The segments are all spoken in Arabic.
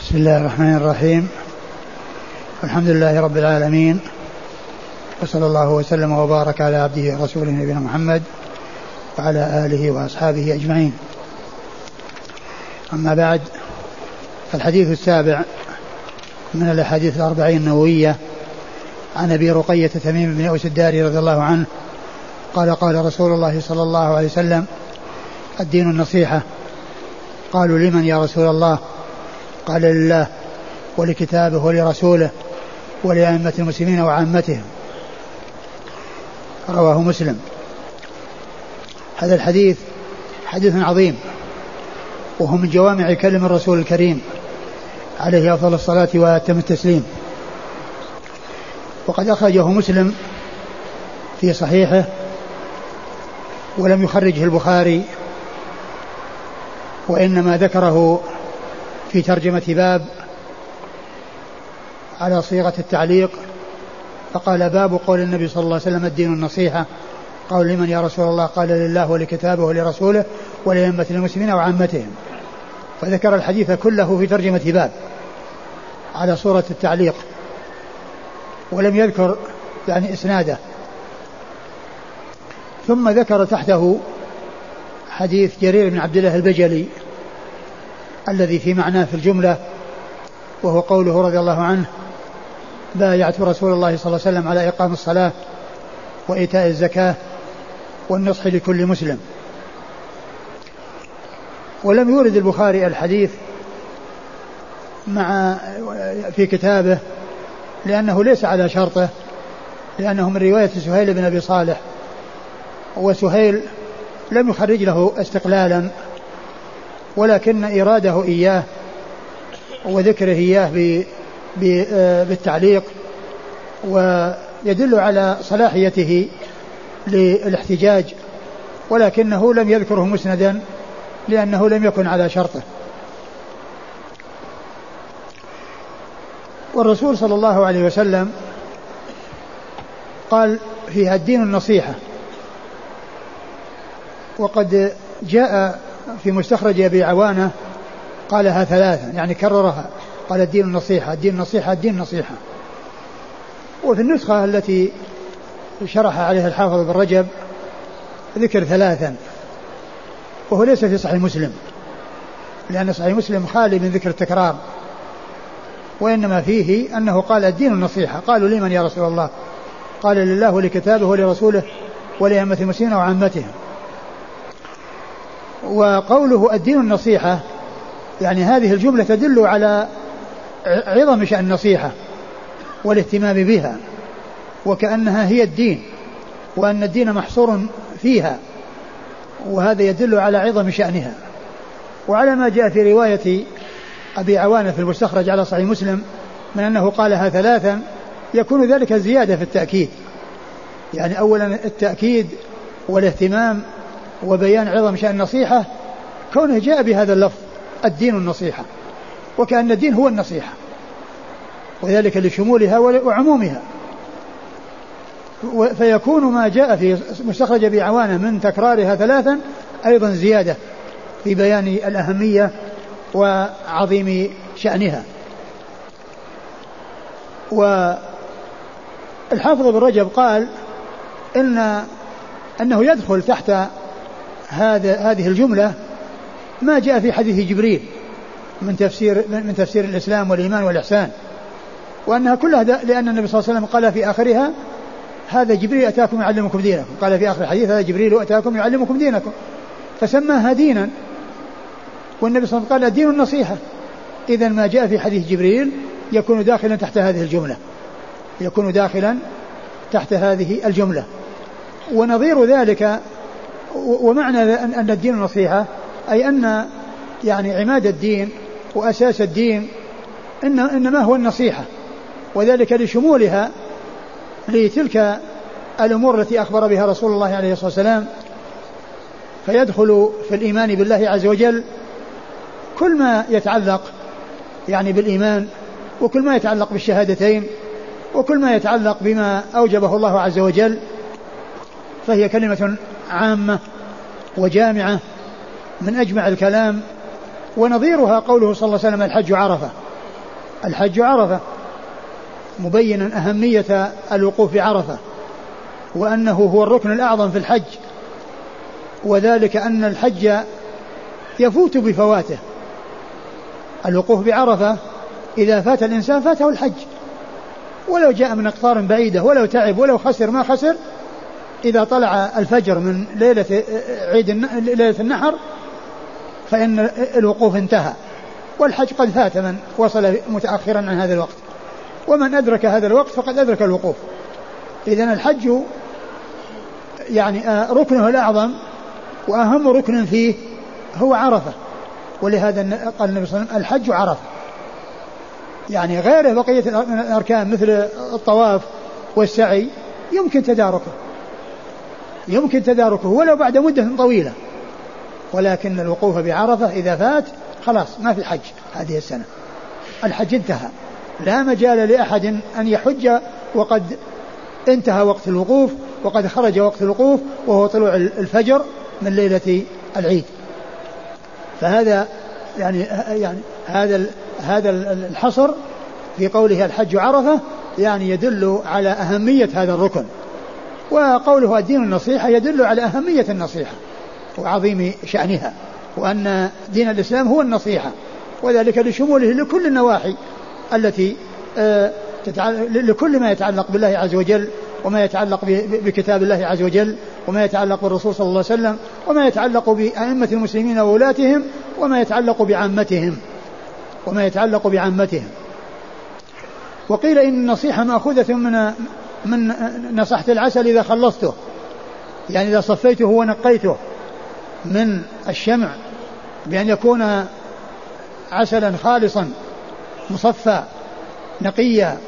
بسم الله الرحمن الرحيم. الحمد لله رب العالمين. وصلى الله وسلم وبارك على عبده ورسوله نبينا محمد وعلى آله وأصحابه أجمعين. أما بعد فالحديث السابع من الأحاديث الأربعين النووية عن أبي رقية تميم بن أوس الداري رضي الله عنه قال قال رسول الله صلى الله عليه وسلم الدين النصيحة. قالوا لمن يا رسول الله؟ قال لله ولكتابه ولرسوله ولأئمة المسلمين وعامتهم. رواه مسلم. هذا الحديث حديث عظيم وهو من جوامع كلم الرسول الكريم عليه أفضل الصلاة وأتم التسليم. وقد أخرجه مسلم في صحيحه ولم يخرجه البخاري وإنما ذكره في ترجمة باب على صيغة التعليق فقال باب قول النبي صلى الله عليه وسلم الدين النصيحة. قال لمن يا رسول الله؟ قال لله ولكتابه ولرسوله ولأئمة المسلمين وعامتهم. فذكر الحديث كله في ترجمة باب على صورة التعليق ولم يذكر يعني إسناده. ثم ذكر تحته حديث جرير بن عبد الله البجلي الذي في معناه في الجملة وهو قوله رضي الله عنه بايعت رسول الله صلى الله عليه وسلم على إقام الصلاة وإيتاء الزكاة والنصح لكل مسلم. ولم يورد البخاري الحديث مع في كتابه لأنه ليس على شرطه لأنه من رواية سهيل بن أبي صالح وسهيل لم يخرج له استقلالا. ولكن إراده إياه وذكره إياه بالتعليق ويدل على صلاحيته للاحتجاج ولكنه لم يذكره مسندا لأنه لم يكن على شرطه. والرسول صلى الله عليه وسلم قال فيها الدين النصيحة وقد جاء في مستخرج أبي عوانة قالها ثلاثا يعني كررها قال الدين النصيحة الدين النصيحة الدين النصيحة. وفي النسخة التي شرح عليها الحافظ بن رجب ذكر ثلاثا وهو ليس في صحيح مسلم لأن صحيح مسلم خالي من ذكر التكرار وإنما فيه أنه قال الدين النصيحة قالوا لمن يا رسول الله؟ قال لله ولكتابه ولرسوله ولأئمة المسلمين وعامتهم وقوله الدين النصيحة يعني هذه الجملة تدل على عظم شأن النصيحة والاهتمام بها وكأنها هي الدين وأن الدين محصور فيها وهذا يدل على عظم شأنها. وعلى ما جاء في رواية أبي عوانة في المستخرج على صحيح مسلم من أنه قالها ثلاثا يكون ذلك زيادة في التأكيد. يعني أولا التأكيد والاهتمام وبيان عظم شأن النصيحة كونه جاء بهذا اللفظ الدين النصيحة. وكأن الدين هو النصيحة. وذلك لشمولها وعمومها. فيكون ما جاء في مستخرج أبي عوانة من تكرارها ثلاثا أيضا زيادة في بيان الأهمية وعظيم شأنها. والحافظ بن رجب قال إن أنه يدخل تحت هذا هذه الجملة ما جاء في حديث جبريل من تفسير من تفسير الإسلام والإيمان والإحسان. وأنها كلها لأن النبي صلى الله عليه وسلم قال في آخرها هذا جبريل أتاكم يعلمكم دينكم. قال في آخر الحديث هذا جبريل أتاكم يعلمكم دينكم. فسماها دينا. والنبي صلى الله عليه وسلم قال الدين النصيحة. إذا ما جاء في حديث جبريل يكون داخلا تحت هذه الجملة. يكون داخلا تحت هذه الجملة. ونظير ذلك ومعنى أن الدين النصيحة أي أن يعني عماد الدين وأساس الدين إن إنما هو النصيحة وذلك لشمولها لتلك الأمور التي أخبر بها رسول الله عليه الصلاة والسلام. فيدخل في الإيمان بالله عز وجل كل ما يتعلق يعني بالإيمان وكل ما يتعلق بالشهادتين وكل ما يتعلق بما أوجبه الله عز وجل فهي كلمة عامة وجامعة من أجمع الكلام ونظيرها قوله صلى الله عليه وسلم الحج عرفة. الحج عرفة مبينا أهمية الوقوف بعرفة وأنه هو الركن الأعظم في الحج وذلك أن الحج يفوت بفواته. الوقوف بعرفة إذا فات الإنسان فاته الحج ولو جاء من أقطار بعيدة ولو تعب ولو خسر ما خسر إذا طلع الفجر من ليلة عيد ليلة النحر فإن الوقوف انتهى. والحج قد فات من وصل متأخرا عن هذا الوقت. ومن أدرك هذا الوقت فقد أدرك الوقوف. إذا الحج يعني ركنه الأعظم وأهم ركن فيه هو عرفة. ولهذا قال النبي صلى الله عليه وسلم الحج عرفة. يعني غيره بقية الأركان مثل الطواف والسعي يمكن تداركه. يمكن تداركه ولو بعد مدة طويلة. ولكن الوقوف بعرفة إذا فات خلاص ما في حج هذه السنة. الحج انتهى. لا مجال لأحد أن يحج وقد انتهى وقت الوقوف وقد خرج وقت الوقوف وهو طلوع الفجر من ليلة العيد. فهذا يعني يعني هذا هذا الحصر في قوله الحج عرفة يعني يدل على أهمية هذا الركن. وقوله الدين النصيحة يدل على أهمية النصيحة وعظيم شأنها وأن دين الإسلام هو النصيحة وذلك لشموله لكل النواحي التي آه، لكل ما يتعلق بالله عز وجل وما يتعلق بكتاب الله عز وجل وما يتعلق بالرسول صلى الله عليه وسلم وما يتعلق بأئمة المسلمين وولاتهم وما يتعلق بعامتهم وما يتعلق بعامتهم. وقيل إن النصيحة مأخوذة من من نصحت العسل إذا خلصته. يعني إذا صفيته ونقيته. من الشمع بأن يكون عسلا خالصا مصفى نقيا.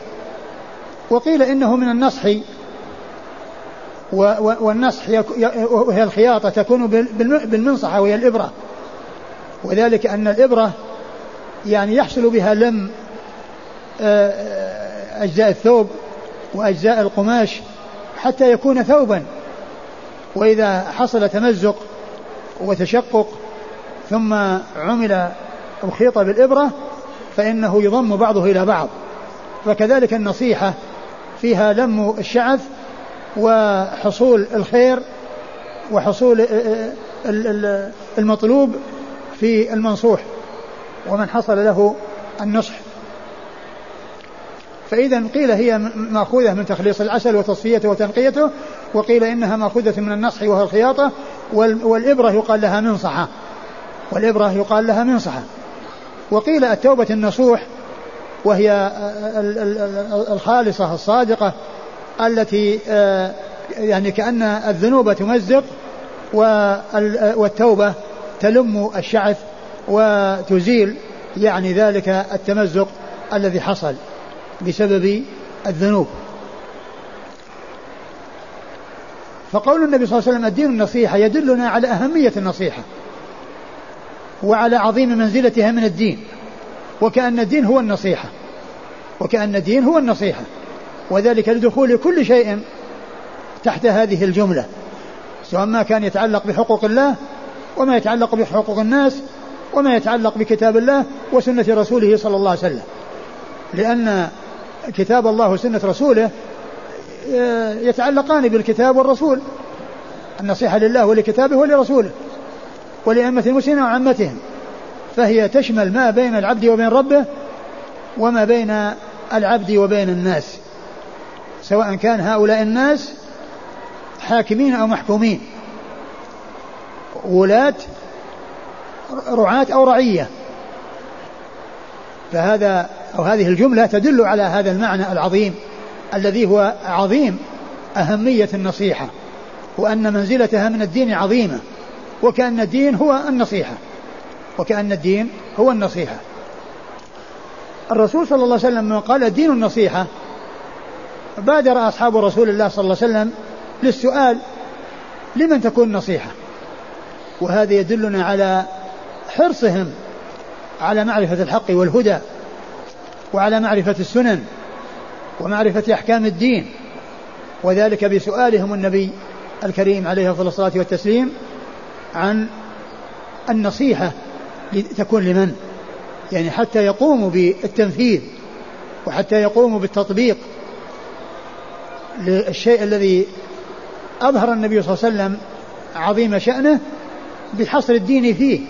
وقيل إنه من النصح والنصح وهي الخياطة تكون بالمنصحة وهي الإبرة. وذلك أن الإبرة يعني يحصل بها لم آه، آه، أجزاء الثوب وأجزاء القماش حتى يكون ثوبا. وإذا حصل تمزق وتشقق ثم عمل أو خيط بالإبرة فإنه يضم بعضه إلى بعض. فكذلك النصيحة فيها لم الشعث وحصول الخير وحصول المطلوب في المنصوح. ومن حصل له النصح. فإذا قيل هي مأخوذة من تخليص العسل وتصفيته وتنقيته وقيل إنها مأخوذة من النصح وهو الخياطة والإبرة يقال لها منصحة. والإبرة يقال لها منصحة. وقيل التوبة النصوح وهي الخالصة الصادقة التي آه، يعني كأن الذنوب تمزق والتوبة تلم الشعث وتزيل يعني ذلك التمزق الذي حصل. بسبب الذنوب. فقول النبي صلى الله عليه وسلم الدين النصيحة يدلنا على أهمية النصيحة وعلى عظيم منزلتها من الدين وكأن الدين هو النصيحة وكأن الدين هو النصيحة وذلك لدخول كل شيء تحت هذه الجملة سواء ما كان يتعلق بحقوق الله وما يتعلق بحقوق الناس وما يتعلق بكتاب الله وسنة رسوله صلى الله عليه وسلم. لأن كتاب الله وسنة رسوله آه، يتعلقان بالكتاب والرسول. النصيحة لله ولكتابه ولرسوله ولأئمة المسلمين وعامتهم. فهي تشمل ما بين العبد وبين ربه وما بين العبد وبين الناس. سواء كان هؤلاء الناس حاكمين أو محكومين. ولاة رعاة أو رعية. فهذا أو هذه الجملة تدل على هذا المعنى العظيم الذي هو عظيم أهمية النصيحة وأن منزلتها من الدين عظيمة وكأن الدين هو النصيحة وكأن الدين هو النصيحة. الرسول صلى الله عليه وسلم قال الدين النصيحة. بادر أصحاب رسول الله صلى الله عليه وسلم للسؤال لمن تكون النصيحة وهذا يدلنا على حرصهم على معرفة الحق والهدى وعلى معرفة السنن ومعرفة أحكام الدين وذلك بسؤالهم النبي الكريم عليه الصلاة والتسليم عن النصيحة تكون لمن؟ يعني حتى يقوموا بالتنفيذ وحتى يقوموا بالتطبيق للشيء الذي أظهر النبي صلى الله عليه وسلم عظيم شأنه بحصر الدين فيه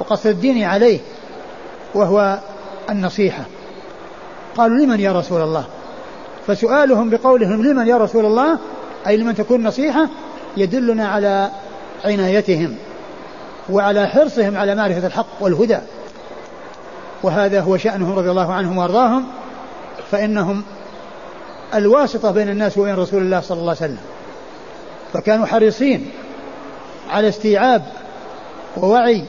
وقصر الدين عليه وهو النصيحة. قالوا لمن يا رسول الله؟ فسؤالهم بقولهم لمن يا رسول الله؟ أي لمن تكون نصيحة يدلنا على عنايتهم وعلى حرصهم على معرفة الحق والهدى. وهذا هو شأنهم رضي الله عنهم وأرضاهم فإنهم الواسطة بين الناس وبين رسول الله صلى الله عليه وسلم. فكانوا حريصين على استيعاب ووعي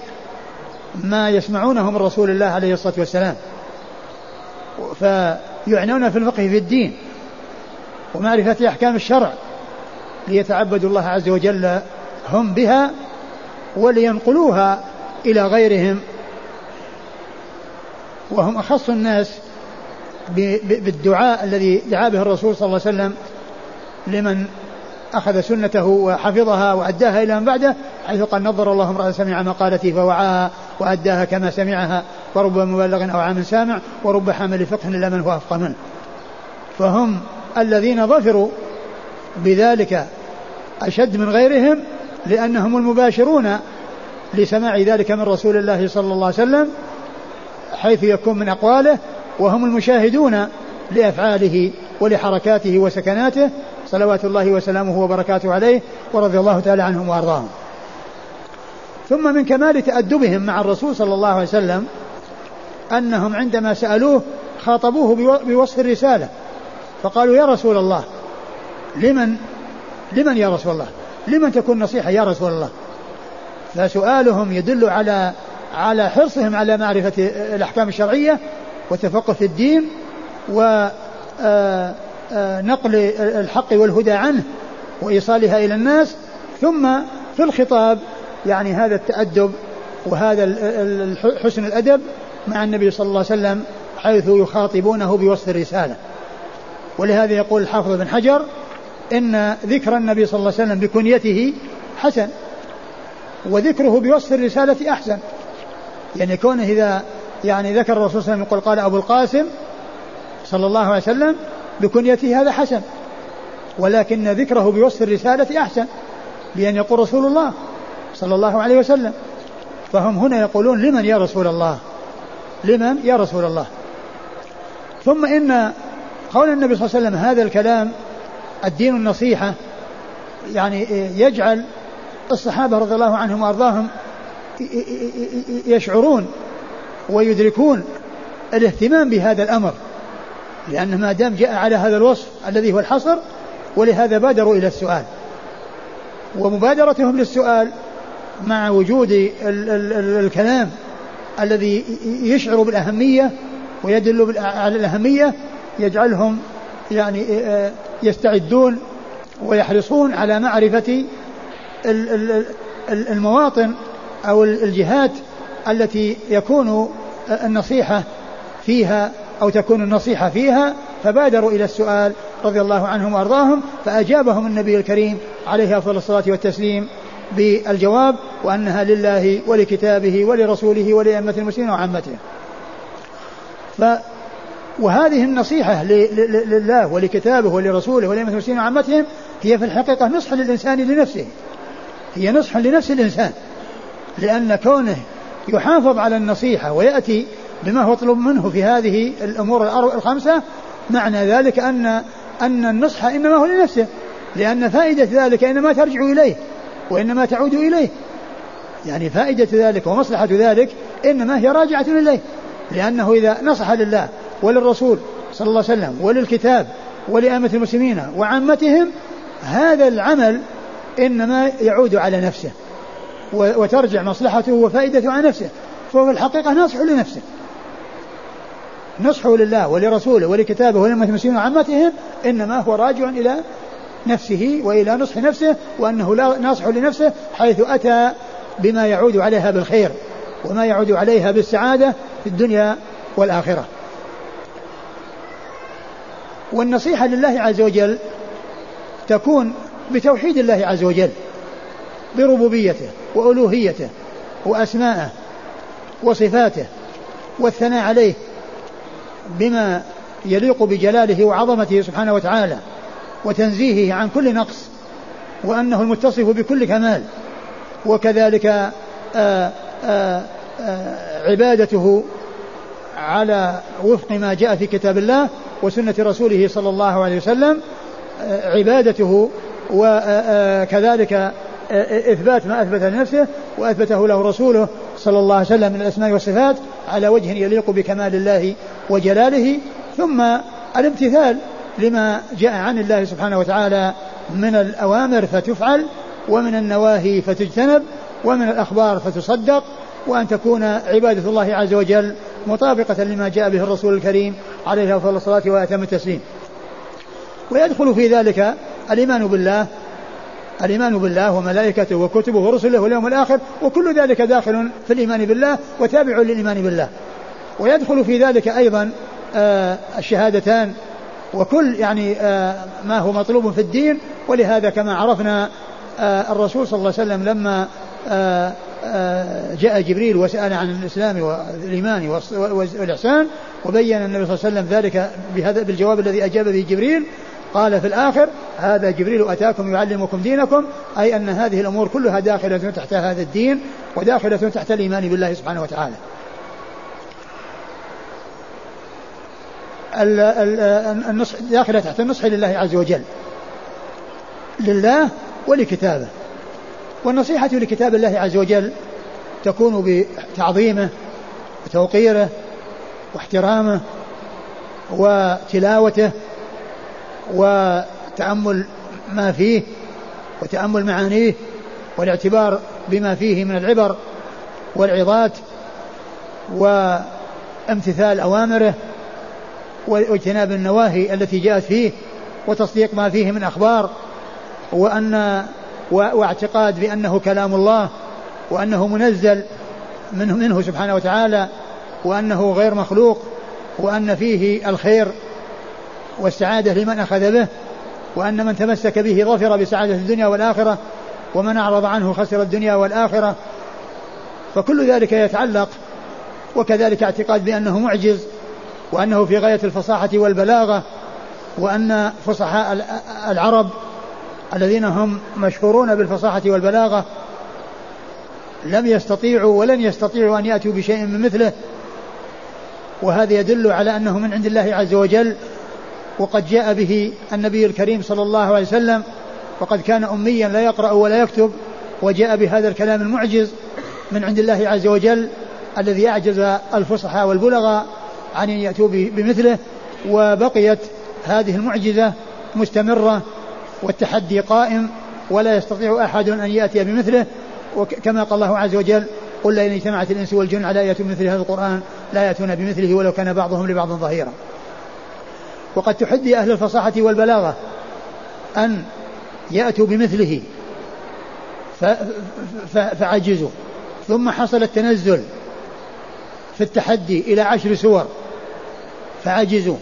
ما يسمعونه من رسول الله عليه الصلاة والسلام. فيعنون في الفقه في الدين ومعرفة أحكام الشرع ليتعبدوا الله عز وجل هم بها ولينقلوها إلى غيرهم وهم أخص الناس بالدعاء الذي دعا به الرسول صلى الله عليه وسلم لمن أخذ سنته وحفظها وأداها إلى من بعده حيث قال نظر الله امرأة سمع مقالتي فوعاها. وأداها كما سمعها ورب مبلغ أو عام سامع ورب حامل فقه إلا من هو أفقه منه. فهم الذين ظفروا بذلك أشد من غيرهم لأنهم المباشرون لسماع ذلك من رسول الله صلى الله عليه وسلم حيث يكون من أقواله وهم المشاهدون لأفعاله ولحركاته وسكناته صلوات الله وسلامه وبركاته عليه ورضي الله تعالى عنهم وأرضاهم. ثم من كمال تأدبهم مع الرسول صلى الله عليه وسلم أنهم عندما سألوه خاطبوه بوصف الرسالة. فقالوا يا رسول الله لمن؟ لمن يا رسول الله؟ لمن تكون نصيحة يا رسول الله؟ فسؤالهم يدل على على حرصهم على معرفة الأحكام الشرعية والتفقه في الدين ونقل آه، آه، الحق والهدى عنه وإيصالها إلى الناس. ثم في الخطاب يعني هذا التأدب وهذا حسن الأدب مع النبي صلى الله عليه وسلم حيث يخاطبونه بوصف الرسالة. ولهذا يقول الحافظ بن حجر إن ذكر النبي صلى الله عليه وسلم بكنيته حسن وذكره بوصف الرسالة أحسن. يعني كونه إذا يعني ذكر الرسول صلى الله عليه وسلم يقول قال أبو القاسم صلى الله عليه وسلم بكنيته هذا حسن. ولكن ذكره بوصف الرسالة أحسن بأن يقول رسول الله. صلى الله عليه وسلم. فهم هنا يقولون لمن يا رسول الله؟ لمن يا رسول الله؟ ثم إن قول النبي صلى الله عليه وسلم هذا الكلام الدين النصيحة يعني يجعل الصحابة رضي الله عنهم وأرضاهم يشعرون ويدركون الاهتمام بهذا الأمر. لأن ما دام جاء على هذا الوصف الذي هو الحصر ولهذا بادروا إلى السؤال. ومبادرتهم للسؤال مع وجود ال ال ال الكلام الذي يشعر بالأهمية ويدل على الأهمية يجعلهم يعني يستعدون ويحرصون على معرفة المواطن أو الجهات التي يكون النصيحة فيها أو تكون النصيحة فيها. فبادروا إلى السؤال رضي الله عنهم وأرضاهم فأجابهم النبي الكريم عليه أفضل الصلاة والتسليم. بالجواب وأنها لله ولكتابه ولرسوله ولأئمة المسلمين وعامته. ف وهذه النصيحة لله ولكتابه ولرسوله ولأئمة المسلمين وعامتهم هي في الحقيقة نصح للإنسان لنفسه. هي نصح لنفس الإنسان. لأن كونه يحافظ على النصيحة ويأتي بما هو مطلوب منه في هذه الأمور الخمسة معنى ذلك أن أن النصح إنما هو لنفسه لأن فائدة ذلك إنما ترجع إليه. وإنما تعود إليه. يعني فائدة ذلك ومصلحة ذلك إنما هي راجعة إليه. لأنه إذا نصح لله وللرسول صلى الله عليه وسلم وللكتاب ولأمة المسلمين وعامتهم هذا العمل إنما يعود على نفسه وترجع مصلحته وفائدته على نفسه. فهو في الحقيقة ناصح لنفسه. نصحه لله ولرسوله ولكتابه ولأمة المسلمين وعامتهم إنما هو راجع إلى نفسه وإلى نصح نفسه وأنه لا ناصح لنفسه حيث أتى بما يعود عليها بالخير وما يعود عليها بالسعادة في الدنيا والآخرة. والنصيحة لله عز وجل تكون بتوحيد الله عز وجل بربوبيته وألوهيته وأسمائه وصفاته والثناء عليه بما يليق بجلاله وعظمته سبحانه وتعالى. وتنزيهه عن كل نقص وأنه المتصف بكل كمال. وكذلك آآ آه، آآ آه، آآ عبادته على وفق ما جاء في كتاب الله وسنة رسوله صلى الله عليه وسلم عبادته وكذلك إثبات ما أثبت لنفسه وأثبته له رسوله صلى الله عليه وسلم من الأسماء والصفات على وجه يليق بكمال الله وجلاله. ثم الامتثال لما جاء عن الله سبحانه وتعالى من الأوامر فتفعل ومن النواهي فتجتنب ومن الأخبار فتصدق وأن تكون عبادة الله عز وجل مطابقة لما جاء به الرسول الكريم عليه أفضل الصلاة وأتم التسليم. ويدخل في ذلك الإيمان بالله الإيمان بالله وملائكته وكتبه ورسله واليوم الآخر وكل ذلك داخل في الإيمان بالله وتابع للإيمان بالله. ويدخل في ذلك أيضا آه الشهادتان وكل يعني آه ما هو مطلوب في الدين ولهذا كما عرفنا آه الرسول صلى الله عليه وسلم لما آه، جاء جبريل وسأل عن الإسلام والإيمان والإحسان وبين النبي صلى الله عليه وسلم ذلك بهذا بالجواب الذي أجاب به جبريل قال في الآخر هذا جبريل أتاكم يعلمكم دينكم أي أن هذه الأمور كلها داخلة تحت هذا الدين وداخلة تحت الإيمان بالله سبحانه وتعالى. النصح داخلة تحت النصح لله عز وجل. لله ولكتابه. والنصيحة لكتاب الله عز وجل تكون بتعظيمه وتوقيره واحترامه وتلاوته وتأمل ما فيه وتأمل معانيه والاعتبار بما فيه من العبر والعظات وامتثال أوامره واجتناب النواهي التي جاءت فيه وتصديق ما فيه من أخبار وأن واعتقاد بأنه كلام الله وأنه منزل منه, منه سبحانه وتعالى وأنه غير مخلوق وأن فيه الخير والسعادة لمن أخذ به وأن من تمسك به ظفر بسعادة الدنيا والآخرة ومن أعرض عنه خسر الدنيا والآخرة. فكل ذلك يتعلق وكذلك اعتقاد بأنه معجز وأنه في غاية الفصاحة والبلاغة وأن فصحاء العرب الذين هم مشهورون بالفصاحة والبلاغة لم يستطيعوا ولن يستطيعوا أن يأتوا بشيء من مثله. وهذا يدل على أنه من عند الله عز وجل وقد جاء به النبي الكريم صلى الله عليه وسلم وقد كان أميا لا يقرأ ولا يكتب وجاء بهذا الكلام المعجز من عند الله عز وجل الذي أعجز الفصحى والبلغاء. عن أن يأتوا بمثله وبقيت هذه المعجزة مستمرة والتحدي قائم ولا يستطيع أحد أن يأتي بمثله. كما قال الله عز وجل قل لئن اجتمعت الإنس والجن على يأتوا بمثل هذا القرآن لا يأتون بمثله ولو كان بعضهم لبعض ظهيرا. وقد تحدي أهل الفصاحة والبلاغة أن يأتوا بمثله فعجزوا. ثم حصل التنزل. في التحدي إلى عشر سور فعجزوا.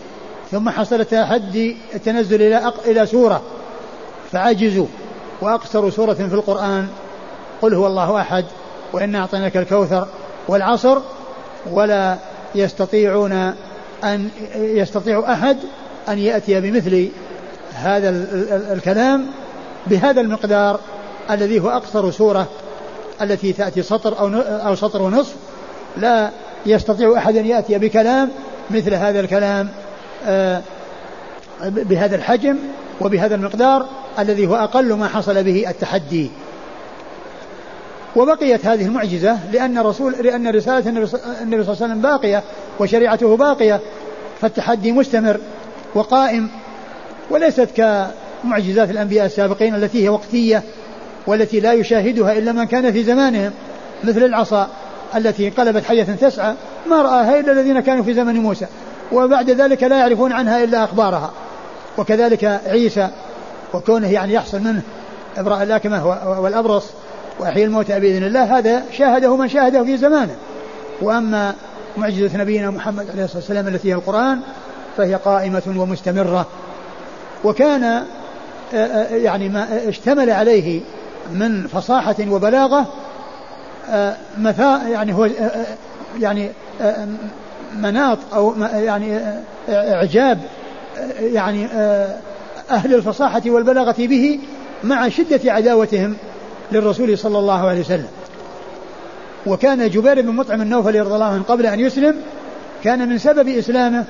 ثم حصل التحدي التنزل إلى إلى سورة فعجزوا. وأقصر سورة في القرآن قل هو الله أحد وإنا أعطيناك الكوثر والعصر ولا يستطيعون أن يستطيع أحد أن يأتي بمثل هذا الكلام بهذا المقدار الذي هو أقصر سورة التي تأتي سطر أو أو سطر ونصف. لا يستطيع أحد أن يأتي بكلام مثل هذا الكلام آه، بهذا الحجم وبهذا المقدار الذي هو أقل ما حصل به التحدي. وبقيت هذه المعجزة لأن رسول لأن رسالة النبي صلى الله عليه وسلم باقية وشريعته باقية فالتحدي مستمر وقائم وليست كمعجزات الأنبياء السابقين التي هي وقتية والتي لا يشاهدها إلا من كان في زمانهم مثل العصا. التي انقلبت حية تسعى ما رآها إلا الذين كانوا في زمن موسى. وبعد ذلك لا يعرفون عنها إلا أخبارها. وكذلك عيسى وكونه يعني يحصل منه إبراء الأكمة والأبرص وأحيي الموتى بإذن الله هذا شاهده من شاهده في زمانه. وأما معجزة نبينا محمد عليه الصلاة والسلام التي هي القرآن فهي قائمة ومستمرة. وكان آه، آه، يعني ما اشتمل عليه من فصاحة وبلاغة مثا يعني هو يعني مناط أو يعني إعجاب يعني أهل الفصاحة والبلاغة به مع شدة عداوتهم للرسول صلى الله عليه وسلم. وكان جبير بن مطعم النوفلي رضي الله عنه قبل أن يسلم كان من سبب إسلامه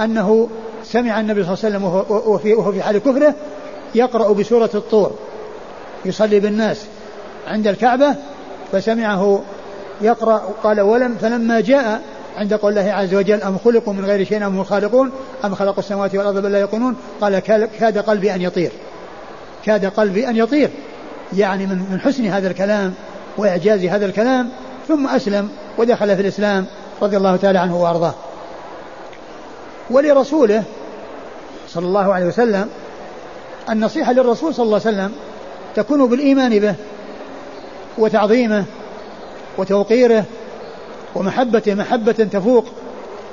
أنه سمع النبي صلى الله عليه وسلم وهو في, حال كفره يقرأ بسورة الطور يصلي بالناس عند الكعبة فسمعه يقرأ قال ولم فلما جاء عند قول الله عز وجل أم خلقوا من غير شيء أم هم خالقون؟ أم خلقوا السماوات والأرض بل لا يقولون قال كاد قلبي أن يطير. كاد قلبي أن يطير. يعني من حسن هذا الكلام وإعجاز هذا الكلام ثم أسلم ودخل في الإسلام رضي الله تعالى عنه وأرضاه. ولرسوله صلى الله عليه وسلم النصيحة للرسول صلى الله عليه وسلم تكون بالإيمان به. وتعظيمه وتوقيره ومحبته محبة تفوق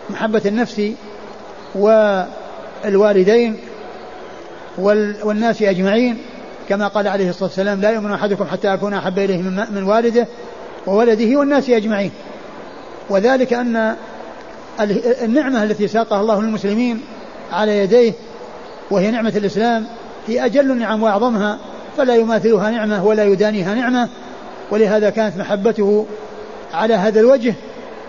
محبة النفس والوالدين والناس أجمعين. كما قال عليه الصلاة والسلام لا يؤمن أحدكم حتى أكون أحب إليه من والده وولده والناس أجمعين. وذلك أن النعمة التي ساقها الله للمسلمين على يديه وهي نعمة الإسلام هي أجل النعم وأعظمها فلا يماثلها نعمة ولا يدانيها نعمة. ولهذا كانت محبته على هذا الوجه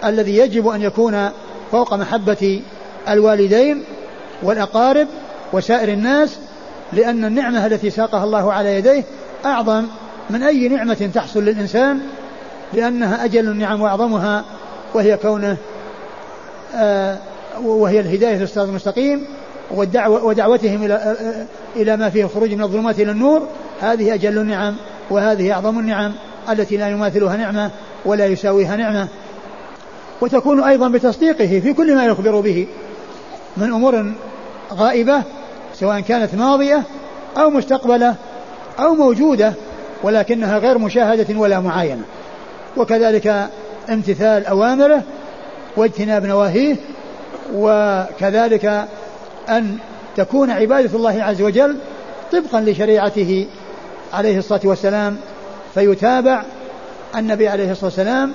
الذي يجب أن يكون فوق محبة الوالدين والأقارب وسائر الناس لأن النعمة التي ساقها الله على يديه أعظم من أي نعمة تحصل للإنسان لأنها أجل النعم وأعظمها وهي كونه آه وهي الهداية للصراط المستقيم والدعوة ودعوتهم إلى إلى ما فيه خروج من الظلمات إلى النور هذه أجل النعم وهذه أعظم النعم. التي لا يماثلها نعمة ولا يساويها نعمة. وتكون أيضا بتصديقه في كل ما يخبر به من أمور غائبة سواء كانت ماضية أو مستقبلة أو موجودة ولكنها غير مشاهدة ولا معاينة. وكذلك امتثال أوامره واجتناب نواهيه وكذلك أن تكون عبادة الله عز وجل طبقا لشريعته عليه الصلاة والسلام. فيتابع النبي عليه الصلاة والسلام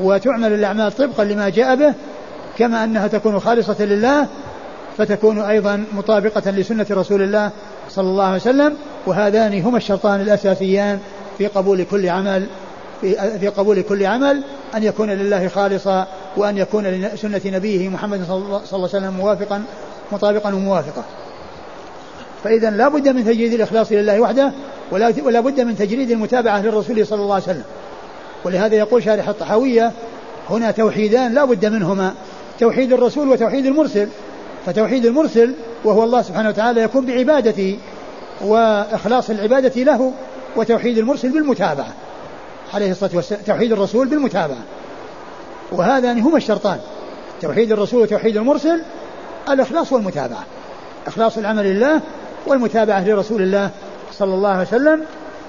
وتعمل الأعمال طبقا لما جاء به كما أنها تكون خالصة لله فتكون أيضا مطابقة لسنة رسول الله صلى الله عليه وسلم وهذان هما الشرطان الأساسيان في قبول كل عمل في, قبول كل عمل أن يكون لله خالصا وأن يكون لسنة نبيه محمد صلى الله عليه وسلم موافقا مطابقا وموافقا فإذا لا بد من تجريد الإخلاص لله وحده ولا, بد من تجريد المتابعة للرسول صلى الله عليه وسلم. ولهذا يقول شارح الطحاوية هنا توحيدان لا بد منهما توحيد الرسول وتوحيد المرسل. فتوحيد المرسل وهو الله سبحانه وتعالى يكون بعبادته وإخلاص العبادة له وتوحيد المرسل بالمتابعة. عليه الصلاة والسلام توحيد الرسول بالمتابعة. وهذان هما الشرطان توحيد الرسول وتوحيد المرسل الإخلاص والمتابعة. إخلاص العمل لله والمتابعة لرسول الله صلى الله عليه وسلم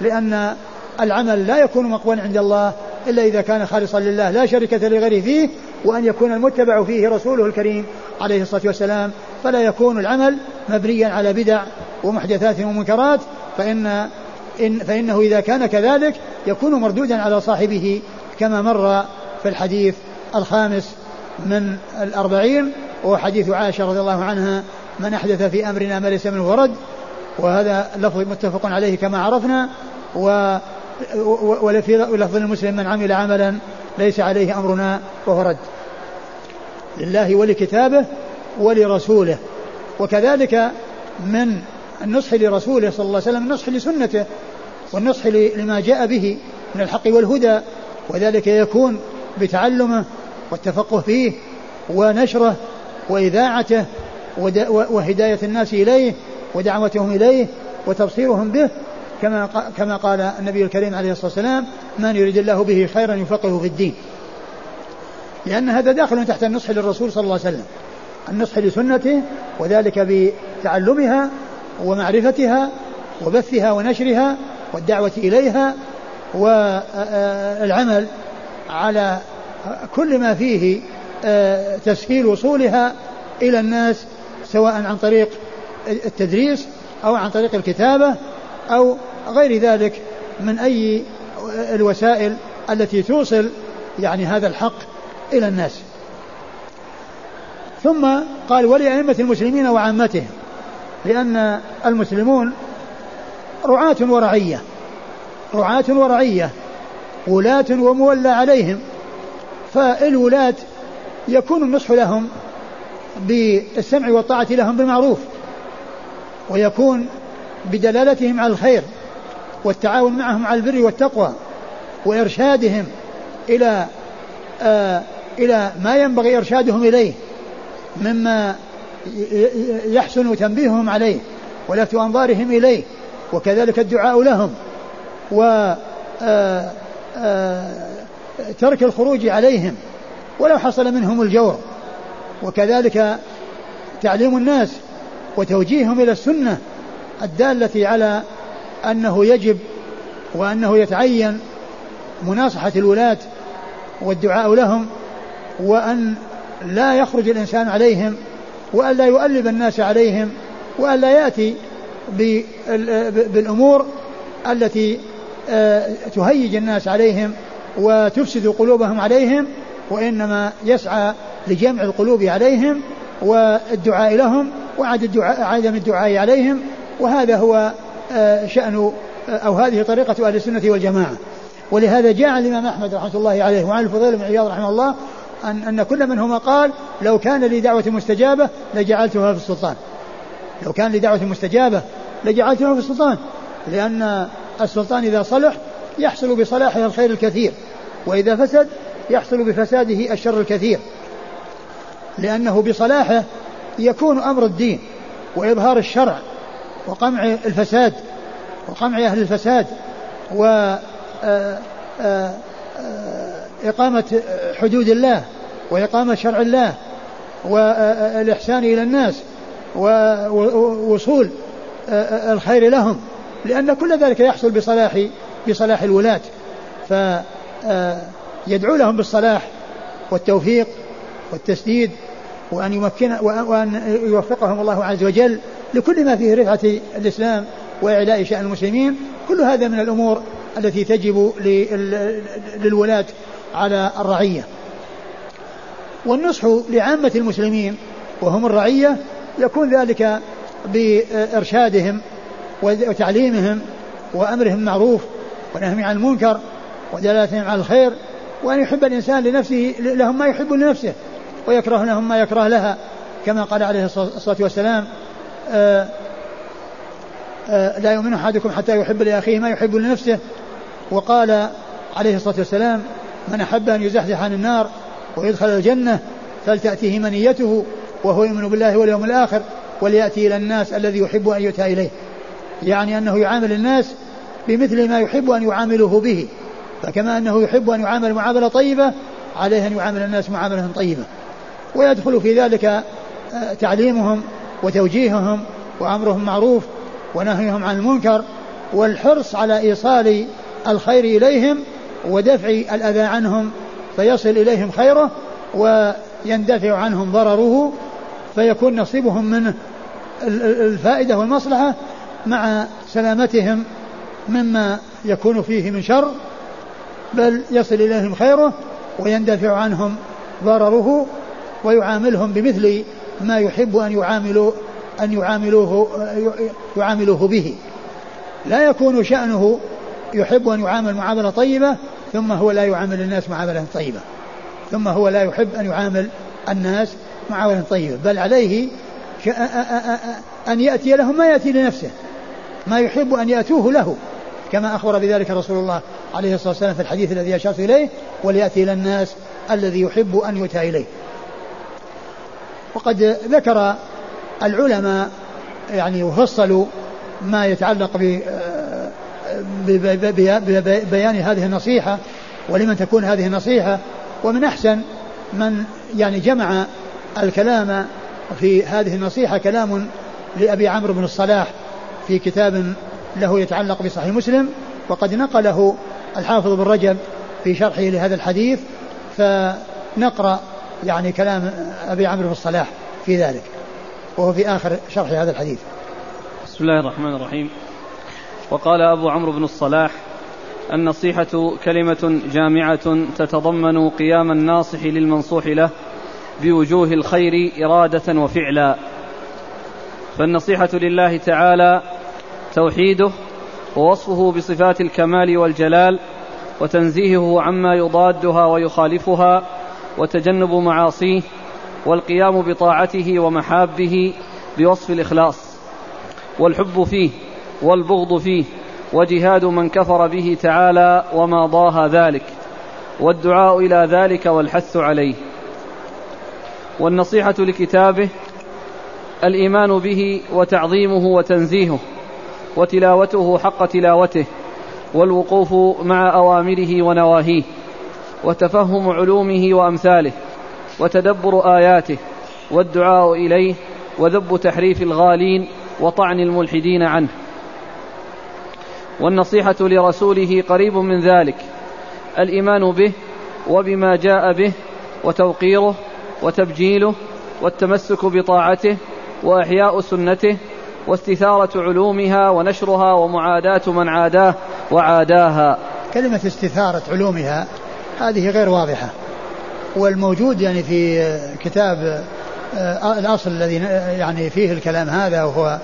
لأن العمل لا يكون مقبولا عند الله إلا إذا كان خالصا لله لا شركة لغيره فيه وأن يكون المتبع فيه رسوله الكريم عليه الصلاة والسلام. فلا يكون العمل مبنيا على بدع ومحدثات ومنكرات فإن إن فإنه إذا كان كذلك يكون مردودا على صاحبه كما مر في الحديث الخامس من الأربعين وهو حديث عائشة رضي الله عنها من أحدث في أمرنا ما ليس منه ورد وهذا لفظ متفق عليه كما عرفنا و وفي لفظ المسلم من عمل عملا ليس عليه أمرنا وهو رد. لله ولكتابه ولرسوله. وكذلك من النصح لرسوله صلى الله عليه وسلم النصح لسنته والنصح لما جاء به من الحق والهدى وذلك يكون بتعلمه والتفقه فيه ونشره وإذاعته وهداية الناس إليه ودعوتهم إليه وتبصيرهم به كما كما قال النبي الكريم عليه الصلاة والسلام من يريد الله به خيرا يفقهه في الدين. لأن هذا داخل تحت النصح للرسول صلى الله عليه وسلم. النصح لسنته وذلك بتعلمها ومعرفتها وبثها ونشرها والدعوة إليها والعمل على كل ما فيه تسهيل وصولها إلى الناس سواء عن طريق التدريس أو عن طريق الكتابة أو غير ذلك من أي الوسائل التي توصل يعني هذا الحق إلى الناس. ثم قال ولأئمة المسلمين وعامتهم لأن المسلمون رعاة ورعية رعاة ورعية ولاة ومولى عليهم فالولاة يكون النصح لهم بالسمع والطاعة لهم بالمعروف ويكون بدلالتهم على الخير والتعاون معهم على البر والتقوى وإرشادهم إلى آه إلى ما ينبغي إرشادهم إليه مما يحسن تنبيههم عليه ولفت أنظارهم إليه وكذلك الدعاء لهم و آه آه ترك الخروج عليهم ولو حصل منهم الجور. وكذلك تعليم الناس وتوجيههم إلى السنة الدالة على أنه يجب وأنه يتعين مناصحة الولاة والدعاء لهم وأن لا يخرج الإنسان عليهم وأن لا يؤلب الناس عليهم وأن لا يأتي بالأمور التي آه، تهيج الناس عليهم وتفسد قلوبهم عليهم وإنما يسعى لجمع القلوب عليهم والدعاء لهم وعدم الدعاء عليهم وهذا هو آه، شأن آه، أو هذه طريقة أهل السنة والجماعة. ولهذا جاء الإمام أحمد رحمة الله عليه وعن الفضيل بن عياض رحمه الله أن, أن كل منهما قال لو كان لي دعوة مستجابة لجعلتها في السلطان. لو كان لي دعوة مستجابة لجعلتها في السلطان لأن السلطان إذا صلح يحصل بصلاحه الخير الكثير وإذا فسد يحصل بفساده الشر الكثير. لأنه بصلاحه يكون أمر الدين وإظهار الشرع وقمع الفساد وقمع أهل الفساد و آه، آه، آه، إقامة حدود الله وإقامة شرع الله والإحسان إلى الناس ووصول الخير لهم لأن كل ذلك يحصل بصلاح بصلاح الولاة. فيدعو لهم بالصلاح والتوفيق والتسديد وأن يمكن وأن يوفقهم الله عز وجل لكل ما فيه رفعة الإسلام وإعلاء شأن المسلمين. كل هذا من الأمور التي تجب للولاة على الرعية. والنصح لعامة المسلمين وهم الرعية يكون ذلك بإرشادهم وتعليمهم وأمرهم معروف ونهي عن المنكر ودلالتهم على الخير. وأن يحب الإنسان لنفسه لهم ما يحب لنفسه. ويكره لهم ما يكره لها كما قال عليه الصلاة والسلام آآ آآ لا يؤمن أحدكم حتى يحب لأخيه ما يحب لنفسه. وقال عليه الصلاة والسلام من أحب أن يزحزح عن النار ويدخل الجنة فلتأتيه منيته وهو يؤمن بالله واليوم الآخر وليأتي إلى الناس الذي يحب أن يؤتى إليه. يعني أنه يعامل الناس بمثل ما يحب أن يعامله به. فكما أنه يحب أن يعامل معاملة طيبة عليه أن يعامل الناس معاملة طيبة. ويدخل في ذلك آه، تعليمهم وتوجيههم وأمرهم معروف ونهيهم عن المنكر والحرص على إيصال الخير إليهم ودفع الأذى عنهم فيصل إليهم خيره ويندفع عنهم ضرره فيكون نصيبهم منه الفائدة والمصلحة مع سلامتهم مما يكون فيه من شر بل يصل إليهم خيره ويندفع عنهم ضرره ويعاملهم بمثل ما يحب أن يعاملوا أن يعاملوه يعاملوه به. لا يكون شأنه يحب أن يعامل معاملة طيبة ثم هو لا يعامل الناس معاملة طيبة. ثم هو لا يحب أن يعامل الناس معاملة طيبة. بل عليه أن يأتي لهم ما يأتي لنفسه. ما يحب أن يأتوه له. كما أخبر بذلك رسول الله عليه الصلاة والسلام في الحديث الذي أشرت إليه وليأتي إلى الناس الذي يحب أن يؤتى إليه. وقد ذكر العلماء يعني وفصلوا ما يتعلق ببيان هذه النصيحة ولمن تكون هذه النصيحة. ومن أحسن من يعني جمع الكلام في هذه النصيحة كلام لأبي عمرو بن الصلاح في كتاب له يتعلق بصحيح مسلم وقد نقله الحافظ بن رجب في شرحه لهذا الحديث. فنقرأ يعني كلام أبي عمرو بن الصلاح في ذلك وهو في آخر شرح هذا الحديث. بسم الله الرحمن الرحيم. وقال أبو عمرو بن الصلاح النصيحة كلمة جامعة تتضمن قيام الناصح للمنصوح له بوجوه الخير إرادة وفعلا. فالنصيحة لله تعالى توحيده ووصفه بصفات الكمال والجلال وتنزيهه عما يضادها ويخالفها وتجنب معاصيه والقيام بطاعته ومحابه بوصف الإخلاص والحب فيه والبغض فيه وجهاد من كفر به تعالى وما ضاها ذلك والدعاء إلى ذلك والحث عليه والنصيحة لكتابه الإيمان به وتعظيمه وتنزيهه وتلاوته حق تلاوته والوقوف مع أوامره ونواهيه وتفهم علومه وأمثاله وتدبر آياته والدعاء إليه وذب تحريف الغالين وطعن الملحدين عنه. والنصيحة لرسوله قريب من ذلك الإيمان به وبما جاء به وتوقيره وتبجيله والتمسك بطاعته وإحياء سنته واستثارة علومها ونشرها ومعاداة من عاداه وعاداها. كلمة استثارة علومها هذه غير واضحة. والموجود يعني في كتاب آه، الأصل الذي يعني فيه الكلام هذا وهو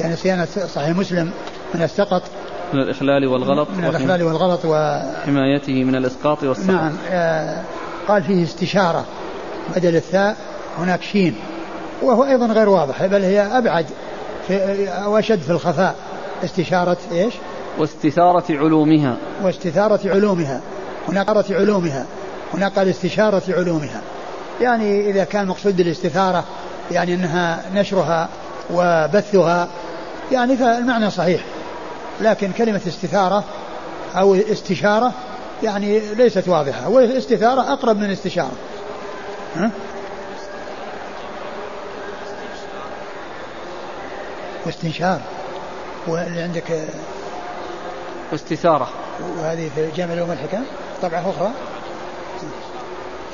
يعني صيانة صحيح مسلم من السقط من الإخلال والغلط من الإخلال والغلط وحمايته من الإسقاط والسقط. نعم آه، قال فيه استشارة بدل الثاء هناك شين وهو أيضا غير واضح بل هي أبعد في وأشد في الخفاء استشارة إيش؟ واستثارة علومها. واستثارة علومها. هناك قرة علومها هناك قال استشارة علومها. يعني إذا كان مقصود بالاستثارة يعني أنها نشرها وبثها يعني فالمعنى صحيح. لكن كلمة استثارة أو استشارة يعني ليست واضحة. والاستثارة أقرب من استشارة. ها؟ واستنشار. واللي عندك واستثارة. وهذه في جامع اليوم الحكم طبعة أخرى؟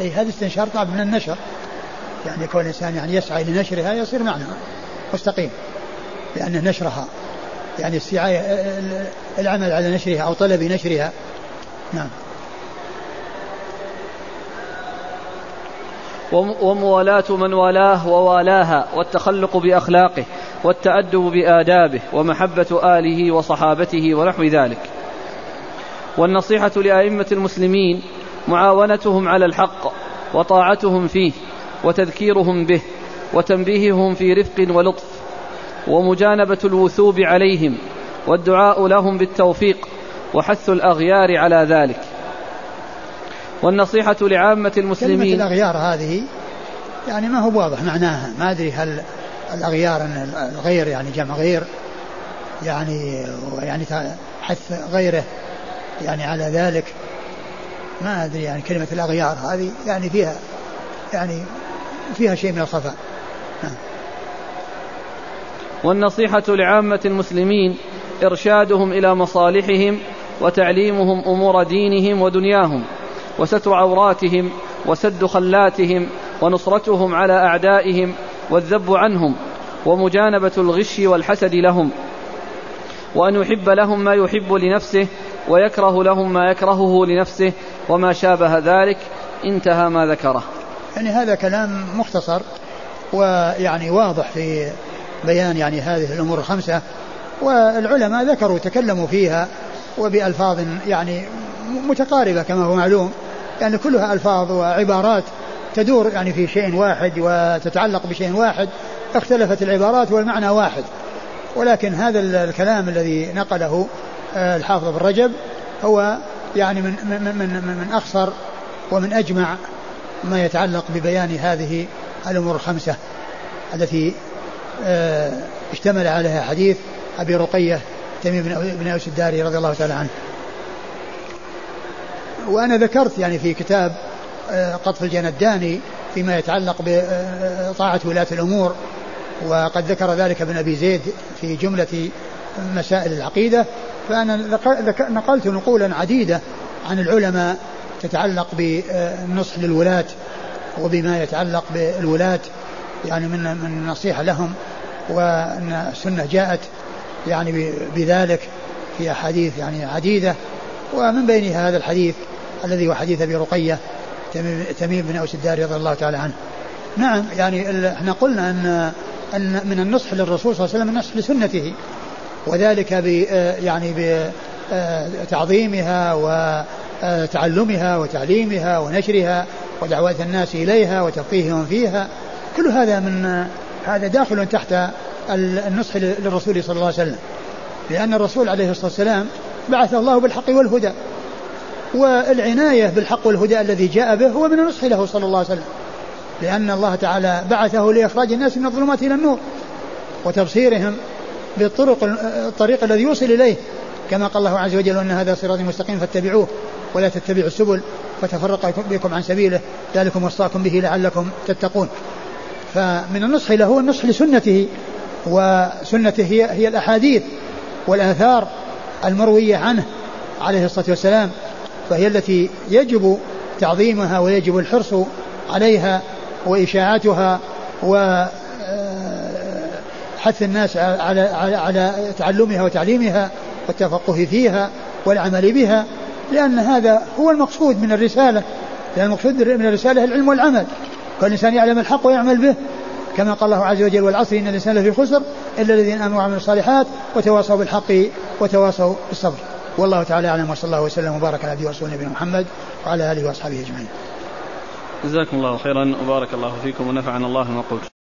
أي هذا استنشار طبعا من النشر. يعني كون الإنسان يعني يسعى لنشرها يصير معنى مستقيم. لأنه نشرها. يعني السعاية العمل على نشرها أو طلب نشرها. نعم. وموالاة من والاه ووالاها والتخلق بأخلاقه والتأدب بآدابه ومحبة آله وصحابته ونحو ذلك. والنصيحة لأئمة المسلمين معاونتهم على الحق وطاعتهم فيه وتذكيرهم به وتنبيههم في رفق ولطف ومجانبة الوثوب عليهم والدعاء لهم بالتوفيق وحث الأغيار على ذلك. والنصيحة لعامة المسلمين كلمة الأغيار هذه يعني ما هو واضح معناها. ما أدري هل الأغيار الغير يعني جمع غير يعني يعني حث غيره يعني على ذلك ما أدري يعني كلمة الأغيار هذه يعني فيها يعني فيها شيء من الخفاء نعم. والنصيحة لعامة المسلمين إرشادهم إلى مصالحهم وتعليمهم أمور دينهم ودنياهم وستر عوراتهم وسد خلاتهم ونصرتهم على أعدائهم والذب عنهم ومجانبة الغش والحسد لهم وأن يحب لهم ما يحب لنفسه ويكره لهم ما يكرهه لنفسه وما شابه ذلك. انتهى ما ذكره. يعني هذا كلام مختصر ويعني واضح في بيان يعني هذه الأمور الخمسة والعلماء ذكروا تكلموا فيها وبألفاظ يعني متقاربة كما هو معلوم يعني كلها ألفاظ وعبارات تدور يعني في شيء واحد وتتعلق بشيء واحد اختلفت العبارات والمعنى واحد. ولكن هذا الكلام الذي نقله الحافظ بن رجب هو يعني من من من من أخصر ومن أجمع ما يتعلق ببيان هذه الأمور الخمسة التي آه، اشتمل عليها حديث أبي رقية تميم بن أوس الداري رضي الله تعالى عنه. وأنا ذكرت يعني في كتاب آه، قطف الجنداني فيما يتعلق بطاعة ولاة الأمور وقد ذكر ذلك ابن أبي زيد في جملة مسائل العقيدة فأنا نقلت نقولا عديدة عن العلماء تتعلق بالنصح للولاة وبما يتعلق بالولاة يعني من من النصيحة لهم وأن السنة جاءت يعني بذلك في أحاديث يعني عديدة. ومن بينها هذا الحديث الذي هو حديث أبي رقية تميم بن أوس الداري رضي الله تعالى عنه. نعم يعني إحنا قلنا ان أن من النصح للرسول صلى الله عليه وسلم النصح لسنته. وذلك ب يعني بتعظيمها وتعلمها وتعليمها ونشرها ودعوة الناس إليها وتفقيههم فيها. كل هذا من هذا داخل تحت النصح للرسول صلى الله عليه وسلم. لأن الرسول عليه الصلاة والسلام بعث الله بالحق والهدى والعناية بالحق والهدى الذي جاء به هو من النصح له صلى الله عليه وسلم. لأن الله تعالى بعثه لإخراج الناس من الظلمات إلى النور وتبصيرهم بالطرق الطريق الذي يوصل إليه. كما قال الله عز وجل أن هذا صراط مستقيم فاتبعوه ولا تتبعوا السبل. فتفرق بكم عن سبيله. ذلكم وصاكم به لعلكم تتقون. فمن النصح له النصح لسنته وسنته هي هي الأحاديث والآثار المروية عنه عليه الصلاة والسلام فهي التي يجب تعظيمها ويجب الحرص عليها وإشاعتها و حث الناس على على على تعلمها وتعليمها والتفقه فيها والعمل بها لأن هذا هو المقصود من الرسالة. لأن المقصود من الرسالة العلم والعمل. كل إنسان يعلم الحق ويعمل به. كما قال الله عز وجل والعصر إن الإنسان لفي خسر إلا الذين آمنوا وعملوا الصالحات وتواصوا بالحق وتواصوا بالصبر. والله تعالى أعلم وصلى الله وسلم وبارك على عبده نبينا محمد وعلى آله وأصحابه أجمعين. جزاكم الله خيرا وبارك الله فيكم ونفعنا الله ما قلت.